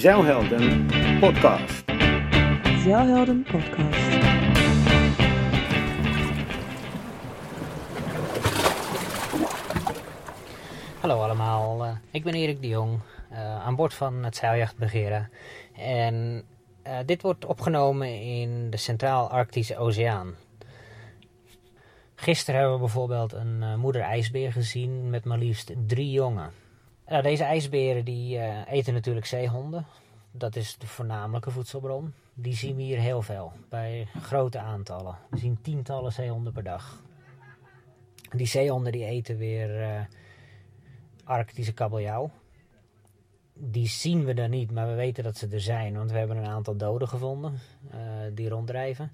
Zeilhelden podcast. Zeilhelden podcast. Hallo allemaal, eh, ik ben Erik de Jong, eh, aan boord van het Zeiljacht Begera. En eh, dit wordt opgenomen in de Centraal-Arctische Oceaan. Gisteren hebben we bijvoorbeeld een eh, moeder ijsbeer gezien met maar liefst drie jongen. Nou, deze ijsberen die, eh, eten natuurlijk zeehonden. Dat is de voornamelijke voedselbron. Die zien we hier heel veel, bij grote aantallen. We zien tientallen zeehonden per dag. Die zeehonden die eten weer eh, Arctische kabeljauw. Die zien we er niet, maar we weten dat ze er zijn. Want we hebben een aantal doden gevonden eh, die ronddrijven.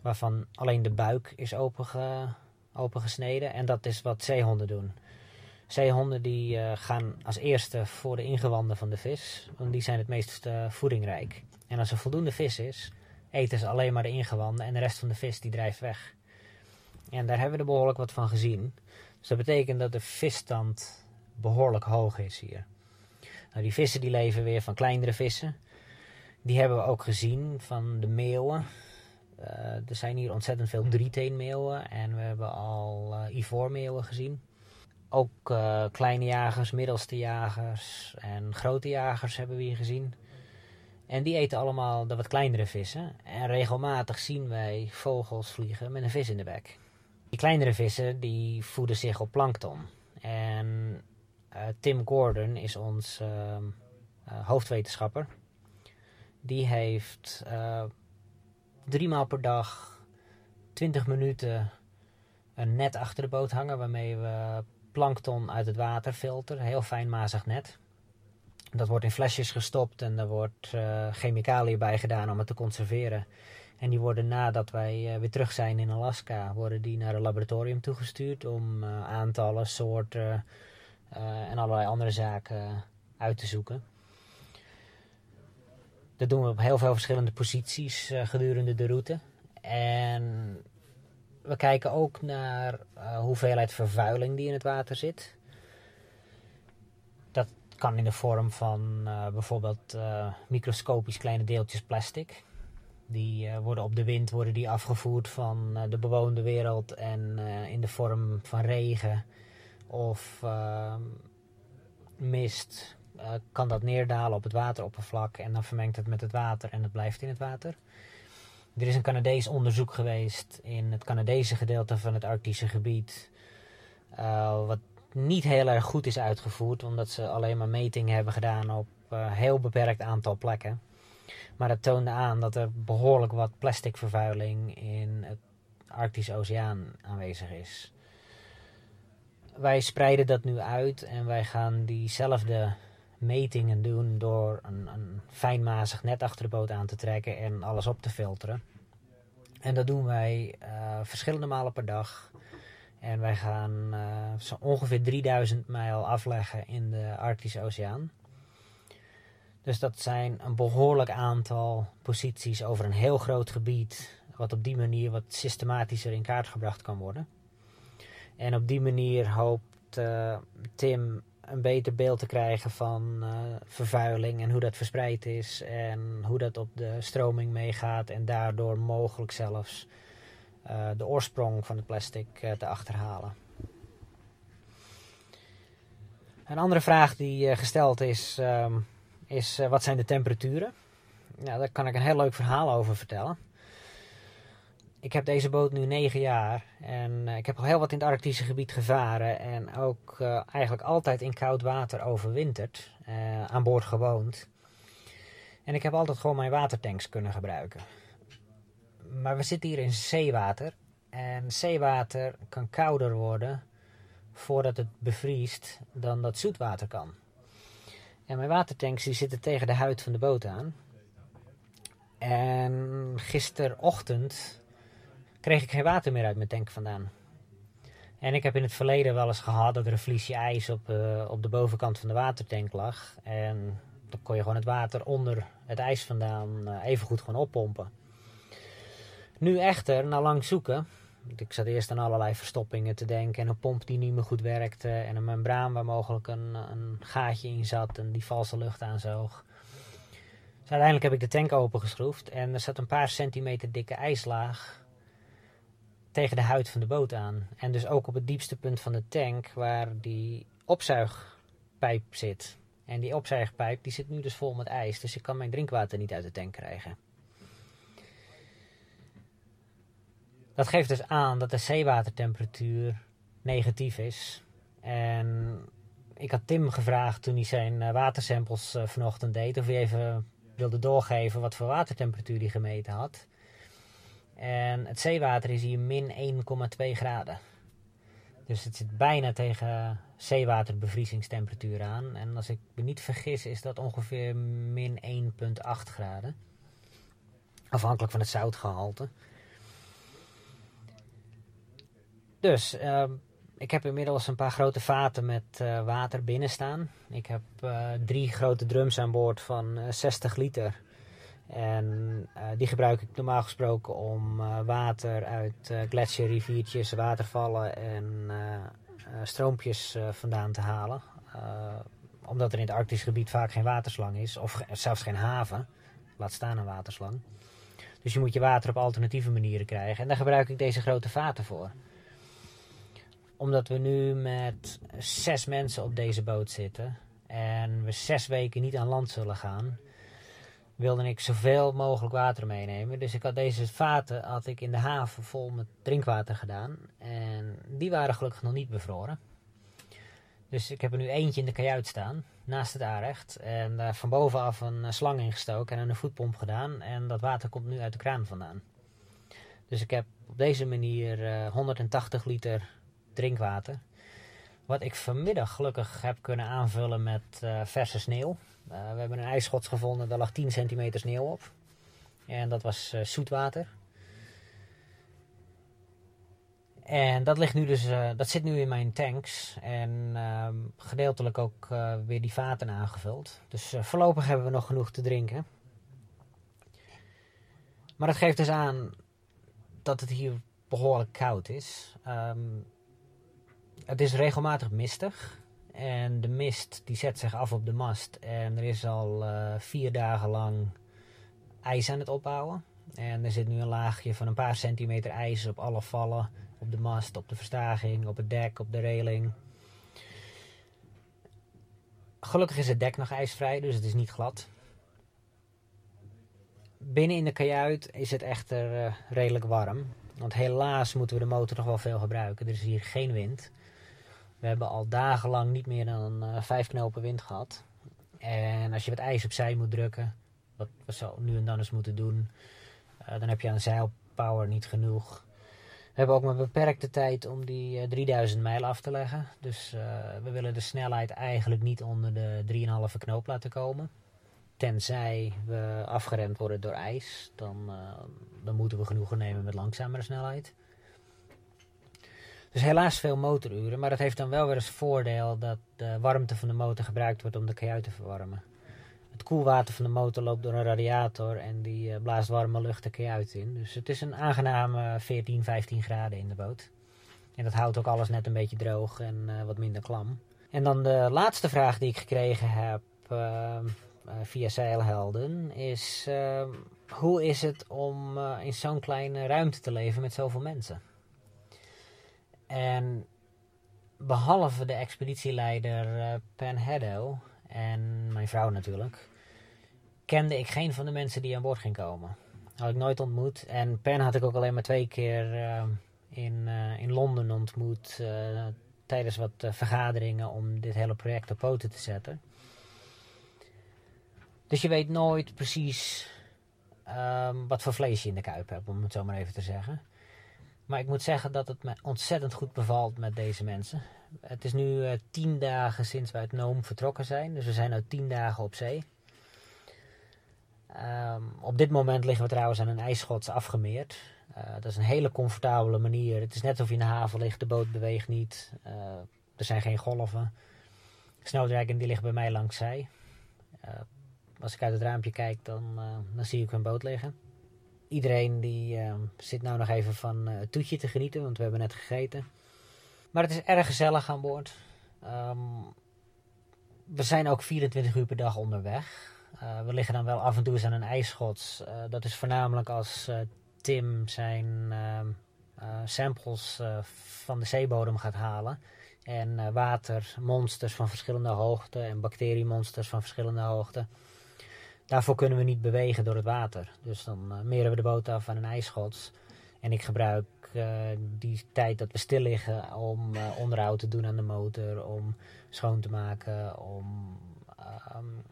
Waarvan alleen de buik is openge, opengesneden. En dat is wat zeehonden doen. Zeehonden die eh, gaan als eerste voor de ingewanden van de vis. Want die zijn het meest eh, voedingrijk. En als er voldoende vis is, eten ze alleen maar de ingewanden. En de rest van de vis die drijft weg. En daar hebben we er behoorlijk wat van gezien. Dus dat betekent dat de visstand behoorlijk hoog is hier. Nou, die vissen die leven weer van kleinere vissen. Die hebben we ook gezien van de meeuwen. Eh, er zijn hier ontzettend veel drieteenmeeuwen en we hebben al ivoormeeuwen gezien. Ook eh, kleine jagers, middelste jagers en grote jagers hebben we hier gezien. En die eten allemaal de wat kleinere vissen. En regelmatig zien wij vogels vliegen met een vis in de bek. Die kleinere vissen die voeden zich op plankton. En eh, Tim Gordon is ons eh, hoofdwetenschapper. Die heeft drie maal per dag 20 minuten een net achter de boot hangen. Waarmee we plankton uit het water filteren. Heel fijn mazig net. Dat wordt in flesjes gestopt en er wordt eh chemicaliën bij gedaan om het te conserveren. En die worden nadat wij eh, weer terug zijn in Alaska, worden die naar een laboratorium toegestuurd om eh, aantallen, soorten en allerlei andere zaken uit te zoeken. Dat doen we op heel veel verschillende posities gedurende de route. En we kijken ook naar eh, hoeveelheid vervuiling die in het water zit. Dat kan in de vorm van eh, bijvoorbeeld eh, microscopisch kleine deeltjes plastic. Die worden op de wind worden die afgevoerd van de bewoonde wereld en in de vorm van regen of eh, mist kan dat neerdalen op het wateroppervlak en dan vermengt het met het water en het blijft in het water. Er is een Canadees onderzoek geweest in het Canadese gedeelte van het Arctische gebied, eh, wat niet heel erg goed is uitgevoerd, omdat ze alleen maar metingen hebben gedaan op een heel beperkt aantal plekken. Maar dat toonde aan dat er behoorlijk wat plasticvervuiling in het Arctische Oceaan aanwezig is. Wij spreiden dat nu uit en wij gaan diezelfde metingen doen door een, een fijnmazig net achter de boot aan te trekken en alles op te filteren. En dat doen wij eh, verschillende malen per dag. En wij gaan eh, zo ongeveer 3000 mijl afleggen in de Arctische Oceaan. Dus dat zijn een behoorlijk aantal posities over een heel groot gebied, wat op die manier wat systematischer in kaart gebracht kan worden. En op die manier hoopt eh, Tim een beter beeld te krijgen van eh, vervuiling en hoe dat verspreid is en hoe dat op de stroming meegaat en daardoor mogelijk zelfs eh, de oorsprong van het plastic eh, te achterhalen. Een andere vraag die gesteld is, ehm, is wat zijn de temperaturen? Nou, daar kan ik een heel leuk verhaal over vertellen. Ik heb deze boot nu negen jaar en eh, ik heb al heel wat in het Arctische gebied gevaren en ook eh, eigenlijk altijd in koud water overwinterd, eh, aan boord gewoond. En ik heb altijd gewoon mijn watertanks kunnen gebruiken. Maar we zitten hier in zeewater en zeewater kan kouder worden voordat het bevriest dan dat zoetwater kan. En mijn watertanks die zitten tegen de huid van de boot aan. En gisterochtend kreeg ik geen water meer uit mijn tank vandaan. En ik heb in het verleden wel eens gehad dat er een vliesje ijs op, eh, op de bovenkant van de watertank lag. En dan kon je gewoon het water onder het ijs vandaan eh, even goed gewoon oppompen. Nu echter, na lang zoeken, ik zat eerst aan allerlei verstoppingen te denken en een pomp die niet meer goed werkte en een membraan waar mogelijk een, een gaatje in zat en die valse lucht aanzoog. Uiteindelijk heb ik de tank opengeschroefd en er zat een paar centimeter dikke ijslaag tegen de huid van de boot aan. En dus ook op het diepste punt van de tank waar die opzuigpijp zit. En die opzuigpijp die zit nu dus vol met ijs, dus ik kan mijn drinkwater niet uit de tank krijgen. Dat geeft dus aan dat de zeewatertemperatuur negatief is. En ik had Tim gevraagd toen hij zijn eh, watersamples eh, vanochtend deed, of hij even wilde doorgeven wat voor watertemperatuur hij gemeten had. En het zeewater is hier min 1,2 graden. Dus het zit bijna tegen zeewaterbevriesingstemperatuur aan. En als ik me niet vergis is dat ongeveer min 1,8 graden. Afhankelijk van het zoutgehalte. Dus uh, ik heb inmiddels een paar grote vaten met uh, water binnen staan. Ik heb uh, drie grote drums aan boord van 60 liter. En die gebruik ik normaal gesproken om water uit gletsjerriviertjes, watervallen en stroompjes vandaan te halen. omdat er in het Arktisch gebied vaak geen waterslang is, of zelfs geen haven. Laat staan een waterslang. Dus je moet je water op alternatieve manieren krijgen. En daar gebruik ik deze grote vaten voor omdat we nu met zes mensen op deze boot zitten en we zes weken niet aan land zullen gaan, wilde ik zoveel mogelijk water meenemen. Dus ik had deze vaten had ik in de haven vol met drinkwater gedaan. En die waren gelukkig nog niet bevroren. Dus ik heb er nu eentje in de kajuit staan, naast het aanrecht. En daar van bovenaf een slang ingestoken en een voetpomp gedaan. En dat water komt nu uit de kraan vandaan. Dus ik heb op deze manier uh, 180 liter drinkwater. Wat ik vanmiddag gelukkig heb kunnen aanvullen met uh, verse sneeuw. Uh, we hebben een ijsschots gevonden, daar lag 10 centimeter sneeuw op. En dat was uh, zoetwater. En dat, ligt nu dus, dat zit nu in mijn tanks. En ehm, gedeeltelijk ook weer die vaten aangevuld. Dus voorlopig hebben we nog genoeg te drinken. Maar dat geeft dus aan dat het hier behoorlijk koud is. Um, het is regelmatig mistig. En de mist die zet zich af op de mast. En er is al uh, vier dagen lang ijs aan het opbouwen. En er zit nu een laagje van een paar centimeter ijs op alle vallen. Op de mast, op de verstaging, op het dek, op de reling. Gelukkig is het dek nog ijsvrij, dus het is niet glad. Binnen in de kajuit is het echter uh, redelijk warm. Want helaas moeten we de motor nog wel veel gebruiken. Er is hier geen wind. We hebben al dagenlang niet meer dan uh, vijf knopen wind gehad. En als je wat ijs opzij moet drukken, wat we zo nu en dan eens moeten doen, uh, dan heb je aan zeilpower niet genoeg. We hebben ook maar beperkte tijd om die uh, 3000 mijl af te leggen. Dus we willen de snelheid eigenlijk niet onder de 3,5 knoop laten komen. Tenzij we afgeremd worden door ijs, dan, dan moeten we genoegen nemen met langzamere snelheid. Dus helaas veel motoruren, maar dat heeft dan wel weer eens voordeel dat de warmte van de motor gebruikt wordt om de kajuit te verwarmen. Het koelwater van de motor loopt door een radiator en die eh, blaast warme lucht de kajuit in. Dus het is een aangename 14, 15 graden in de boot. En dat houdt ook alles net een beetje droog en uh, wat minder klam. En dan de laatste vraag die ik gekregen heb uh, via Zeilhelden is... hoe is het om in zo'n kleine ruimte te leven met zoveel mensen? En behalve de expeditieleider uh, Pen Heddo en mijn vrouw natuurlijk, kende ik geen van de mensen die aan boord ging komen. Had ik nooit ontmoet. En Pen had ik ook alleen maar twee keer uh, in, uh, in Londen ontmoet tijdens wat vergaderingen om dit hele project op poten te zetten. Dus je weet nooit precies um, wat voor vlees je in de kuip hebt, om het zo maar even te zeggen. Maar ik moet zeggen dat het me ontzettend goed bevalt met deze mensen. Het is nu uh, tien dagen sinds we uit Noom vertrokken zijn. Dus we zijn nu tien dagen op zee. Um, op dit moment liggen we trouwens aan een ijsschots afgemeerd. Uh, dat is een hele comfortabele manier. Het is net alsof je in de haven ligt, de boot beweegt niet. Uh, er zijn geen golven. Snowdragon die ligt bij mij langs zij. als ik uit het raampje kijk, dan, dan zie ik een boot liggen iedereen die uh, zit nou nog even van uh, het toetje te genieten, want we hebben net gegeten. Maar het is erg gezellig aan boord. Um, we zijn ook 24 uur per dag onderweg. Uh, we liggen dan wel af en toe eens aan een ijsschots. Uh, dat is voornamelijk als Tim zijn ehm, samples van de zeebodem gaat halen. En watermonsters van verschillende hoogten en bacteriemonsters van verschillende hoogten. Daarvoor kunnen we niet bewegen door het water. Dus dan meren we de boot af aan een ijsschots. En ik gebruik die tijd dat we stil liggen om onderhoud te doen aan de motor, om schoon te maken, om um,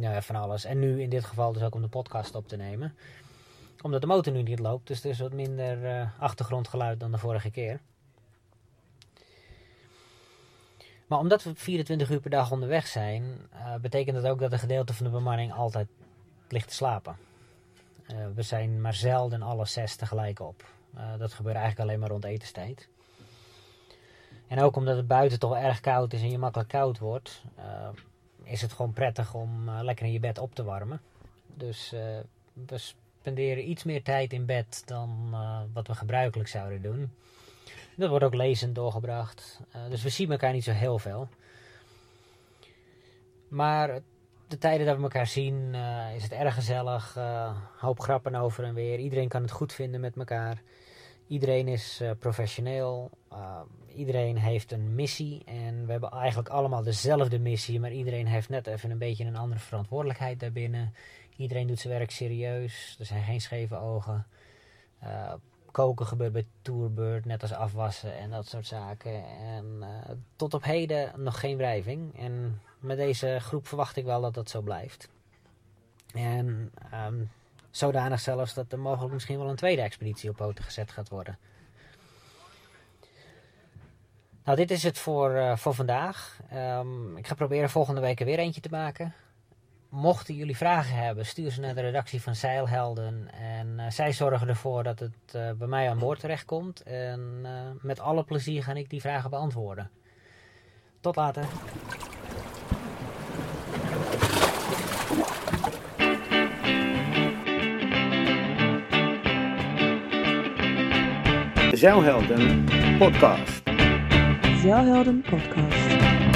ja, van alles. En nu in dit geval dus ook om de podcast op te nemen. Omdat de motor nu niet loopt, dus er is wat minder achtergrondgeluid dan de vorige keer. Maar omdat we 24 uur per dag onderweg zijn, uh, betekent dat ook dat een gedeelte van de bemanning altijd ligt te slapen. Uh, we zijn maar zelden alle zes tegelijk op. dat gebeurt eigenlijk alleen maar rond etenstijd. En ook omdat het buiten toch erg koud is en je makkelijk koud wordt, is het gewoon prettig om lekker in je bed op te warmen. Dus we spenderen iets meer tijd in bed dan wat we gebruikelijk zouden doen. Dat wordt ook lezend doorgebracht. dus we zien elkaar niet zo heel veel. Maar de tijden dat we elkaar zien is het erg gezellig. hoop grappen over en weer. Iedereen kan het goed vinden met elkaar. Iedereen is professioneel iedereen heeft een missie en we hebben eigenlijk allemaal dezelfde missie, maar iedereen heeft net even een beetje een andere verantwoordelijkheid daarbinnen. Iedereen doet zijn werk serieus, er zijn geen scheve ogen. Koken gebeurt bij Tourbird, net als afwassen en dat soort zaken. En uh, tot op heden nog geen wrijving. En met deze groep verwacht ik wel dat dat zo blijft. En um, zodanig zelfs dat er mogelijk misschien wel een tweede expeditie op poten gezet gaat worden. Nou, dit is het voor, uh, voor vandaag. Um, ik ga proberen volgende week er weer eentje te maken. Mochten jullie vragen hebben, stuur ze naar de redactie van Zeilhelden. En uh, zij zorgen ervoor dat het uh, bij mij aan boord terechtkomt. En met alle plezier ga ik die vragen beantwoorden. Tot later. De Zeilhelden podcast. Zeilhelden podcast.